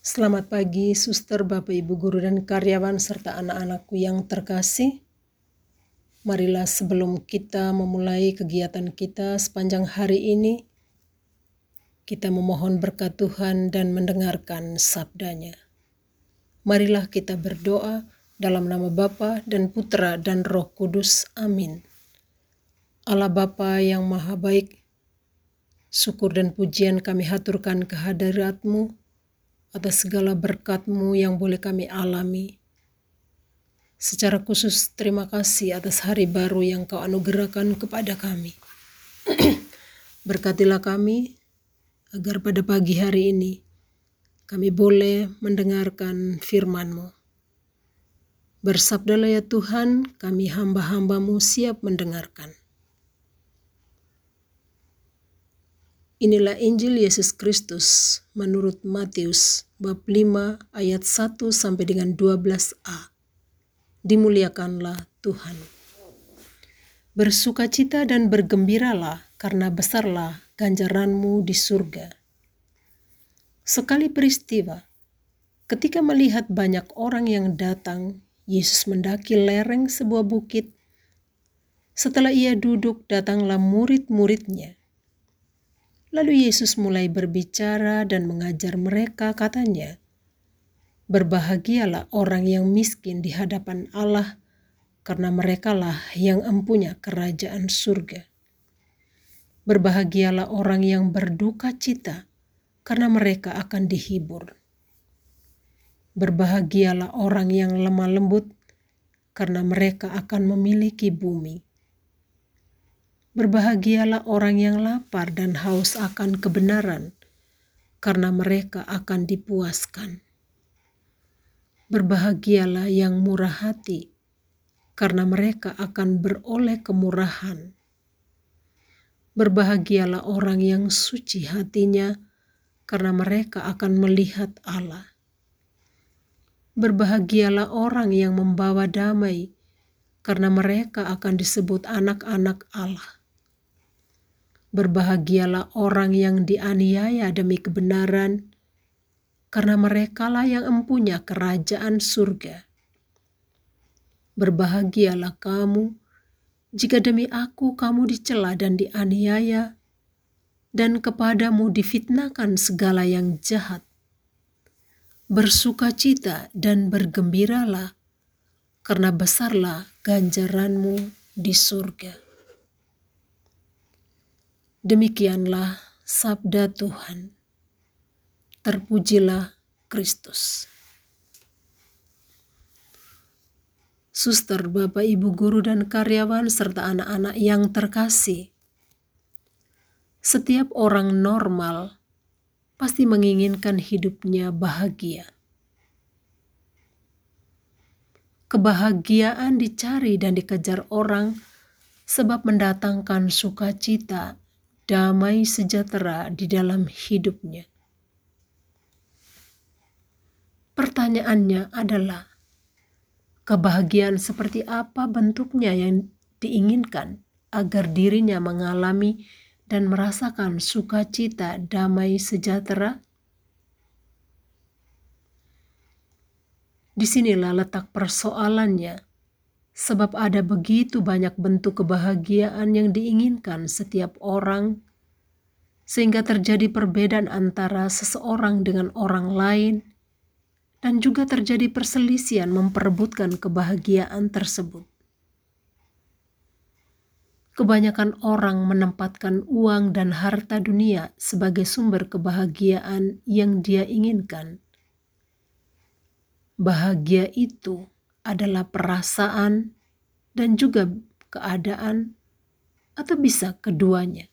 Selamat pagi, suster, bapak, ibu guru, dan karyawan, serta anak-anakku yang terkasih. Marilah sebelum kita memulai kegiatan kita sepanjang hari ini, kita memohon berkat Tuhan dan mendengarkan sabdanya. Marilah kita berdoa dalam nama Bapa dan Putra dan Roh Kudus. Amin. Allah Bapa yang Maha Baik, syukur dan pujian kami haturkan kehadiratmu atas segala berkatmu yang boleh kami alami. Secara khusus terima kasih atas hari baru yang kau anugerahkan kepada kami. Berkatilah kami agar pada pagi hari ini kami boleh mendengarkan firman-Mu. Bersabdalah ya Tuhan, kami hamba-hambamu siap mendengarkan. Inilah Injil Yesus Kristus menurut Matius bab 5 ayat 1 sampai dengan 12a. Dimuliakanlah Tuhan. Bersukacita dan bergembiralah karena besarlah ganjaranmu di surga. Sekali peristiwa, ketika melihat banyak orang yang datang, Yesus mendaki lereng sebuah bukit. Setelah ia duduk, datanglah murid-muridnya Lalu Yesus mulai berbicara dan mengajar mereka, katanya, Berbahagialah orang yang miskin di hadapan Allah, karena merekalah yang empunya kerajaan surga. Berbahagialah orang yang berduka cita, karena mereka akan dihibur. Berbahagialah orang yang lemah lembut, karena mereka akan memiliki bumi. Berbahagialah orang yang lapar dan haus akan kebenaran, karena mereka akan dipuaskan. Berbahagialah yang murah hati, karena mereka akan beroleh kemurahan. Berbahagialah orang yang suci hatinya, karena mereka akan melihat Allah. Berbahagialah orang yang membawa damai, karena mereka akan disebut anak-anak Allah. Berbahagialah orang yang dianiaya demi kebenaran, karena merekalah yang empunya kerajaan surga. Berbahagialah kamu jika demi aku kamu dicela dan dianiaya, dan kepadamu difitnahkan segala yang jahat. Bersukacita dan bergembiralah, karena besarlah ganjaranmu di surga. Demikianlah sabda Tuhan. Terpujilah Kristus. Suster, Bapak, Ibu guru dan karyawan serta anak-anak yang terkasih. Setiap orang normal pasti menginginkan hidupnya bahagia. Kebahagiaan dicari dan dikejar orang sebab mendatangkan sukacita damai sejahtera di dalam hidupnya. Pertanyaannya adalah, kebahagiaan seperti apa bentuknya yang diinginkan agar dirinya mengalami dan merasakan sukacita damai sejahtera? Di sinilah letak persoalannya sebab ada begitu banyak bentuk kebahagiaan yang diinginkan setiap orang, sehingga terjadi perbedaan antara seseorang dengan orang lain, dan juga terjadi perselisihan memperebutkan kebahagiaan tersebut. Kebanyakan orang menempatkan uang dan harta dunia sebagai sumber kebahagiaan yang dia inginkan. Bahagia itu adalah perasaan dan juga keadaan, atau bisa keduanya.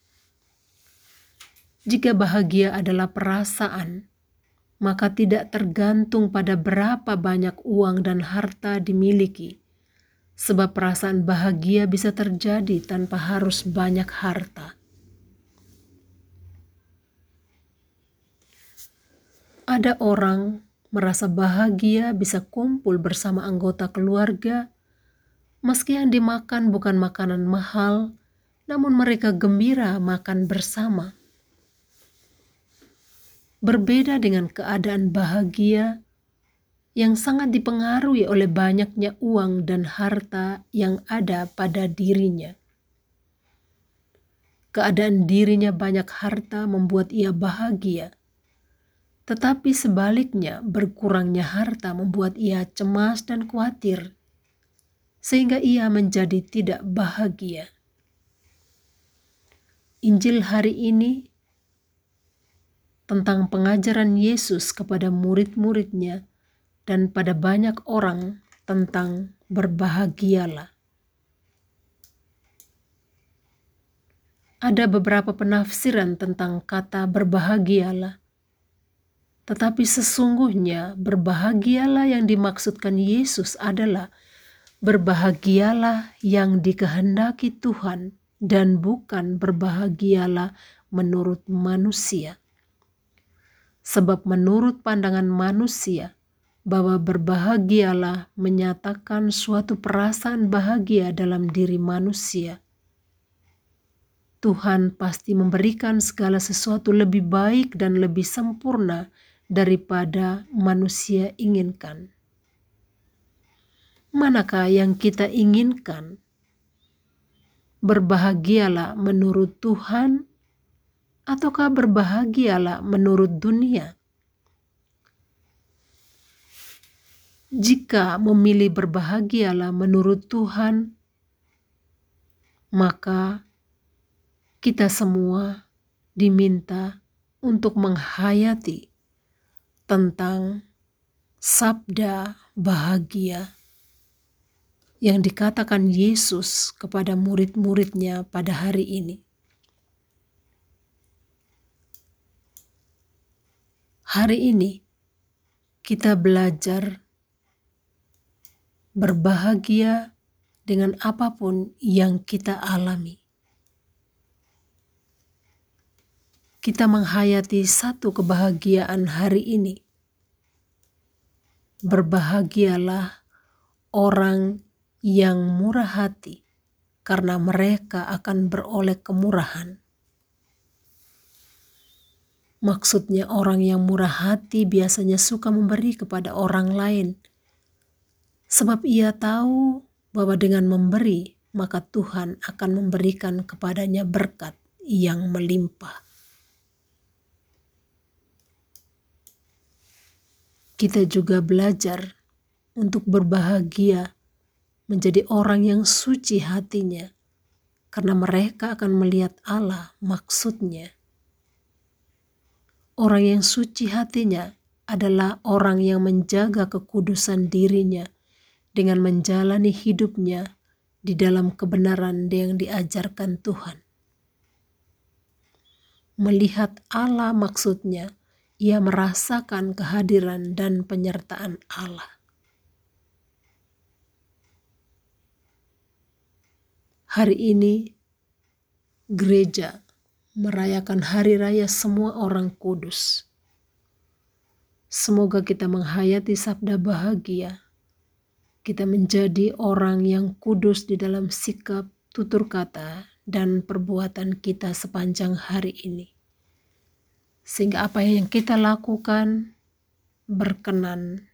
Jika bahagia adalah perasaan, maka tidak tergantung pada berapa banyak uang dan harta dimiliki, sebab perasaan bahagia bisa terjadi tanpa harus banyak harta. Ada orang merasa bahagia bisa kumpul bersama anggota keluarga, meski yang dimakan bukan makanan mahal, namun mereka gembira makan bersama. berbeda dengan keadaan bahagia yang sangat dipengaruhi oleh banyaknya uang dan harta yang ada pada dirinya. Keadaan dirinya banyak harta membuat ia bahagia, tetapi sebaliknya berkurangnya harta membuat ia cemas dan khawatir, sehingga ia menjadi tidak bahagia. Injil hari ini tentang pengajaran Yesus kepada murid-muridnya dan pada banyak orang tentang berbahagialah. Ada beberapa penafsiran tentang kata berbahagialah, tetapi sesungguhnya berbahagialah yang dimaksudkan Yesus adalah berbahagialah yang dikehendaki Tuhan dan bukan berbahagialah menurut manusia. Sebab menurut pandangan manusia, bahwa berbahagialah menyatakan suatu perasaan bahagia dalam diri manusia. Tuhan pasti memberikan segala sesuatu lebih baik dan lebih sempurna daripada manusia inginkan. Manakah yang kita inginkan? Berbahagialah menurut Tuhan, ataukah berbahagialah menurut dunia? Jika memilih berbahagialah menurut Tuhan, maka kita semua diminta untuk menghayati tentang sabda bahagia yang dikatakan Yesus kepada murid-muridnya pada hari ini. Hari ini kita belajar berbahagia dengan apa pun yang kita alami. Kita menghayati satu kebahagiaan hari ini. Berbahagialah orang yang murah hati, karena mereka akan beroleh kemurahan. Maksudnya, orang yang murah hati biasanya suka memberi kepada orang lain sebab ia tahu bahwa dengan memberi, maka Tuhan akan memberikan kepadanya berkat yang melimpah. Kita juga belajar untuk berbahagia menjadi orang yang suci hatinya, karena mereka akan melihat Allah maksudnya. Orang yang suci hatinya adalah orang yang menjaga kekudusan dirinya dengan menjalani hidupnya di dalam kebenaran yang diajarkan Tuhan. Melihat Allah maksudnya, ia merasakan kehadiran dan penyertaan Allah. Hari ini, gereja merayakan hari raya semua orang kudus. Semoga kita menghayati sabda bahagia kita menjadi orang yang kudus di dalam sikap, tutur kata, dan perbuatan kita sepanjang hari ini. Sehingga apa yang kita lakukan berkenan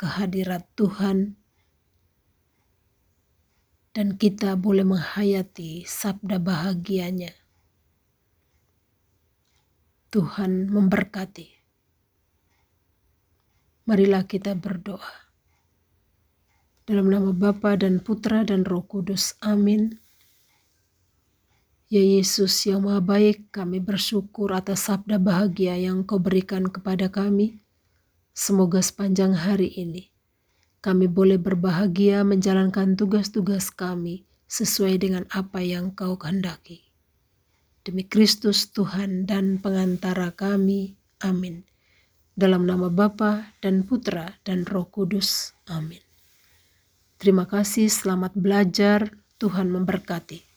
kehadirat Tuhan dan kita boleh menghayati sabda bahagianya. Tuhan memberkati. Marilah kita berdoa. Dalam nama Bapa dan Putra dan Roh Kudus. Amin. Ya Yesus yang maha baik, kami bersyukur atas sabda bahagia yang kau berikan kepada kami. Semoga sepanjang hari ini kami boleh berbahagia menjalankan tugas-tugas kami sesuai dengan apa yang kau kehendaki. Demi Kristus Tuhan dan pengantara kami. Amin. Dalam nama Bapa dan Putra dan Roh Kudus. Amin. Terima kasih, selamat belajar. Tuhan memberkati.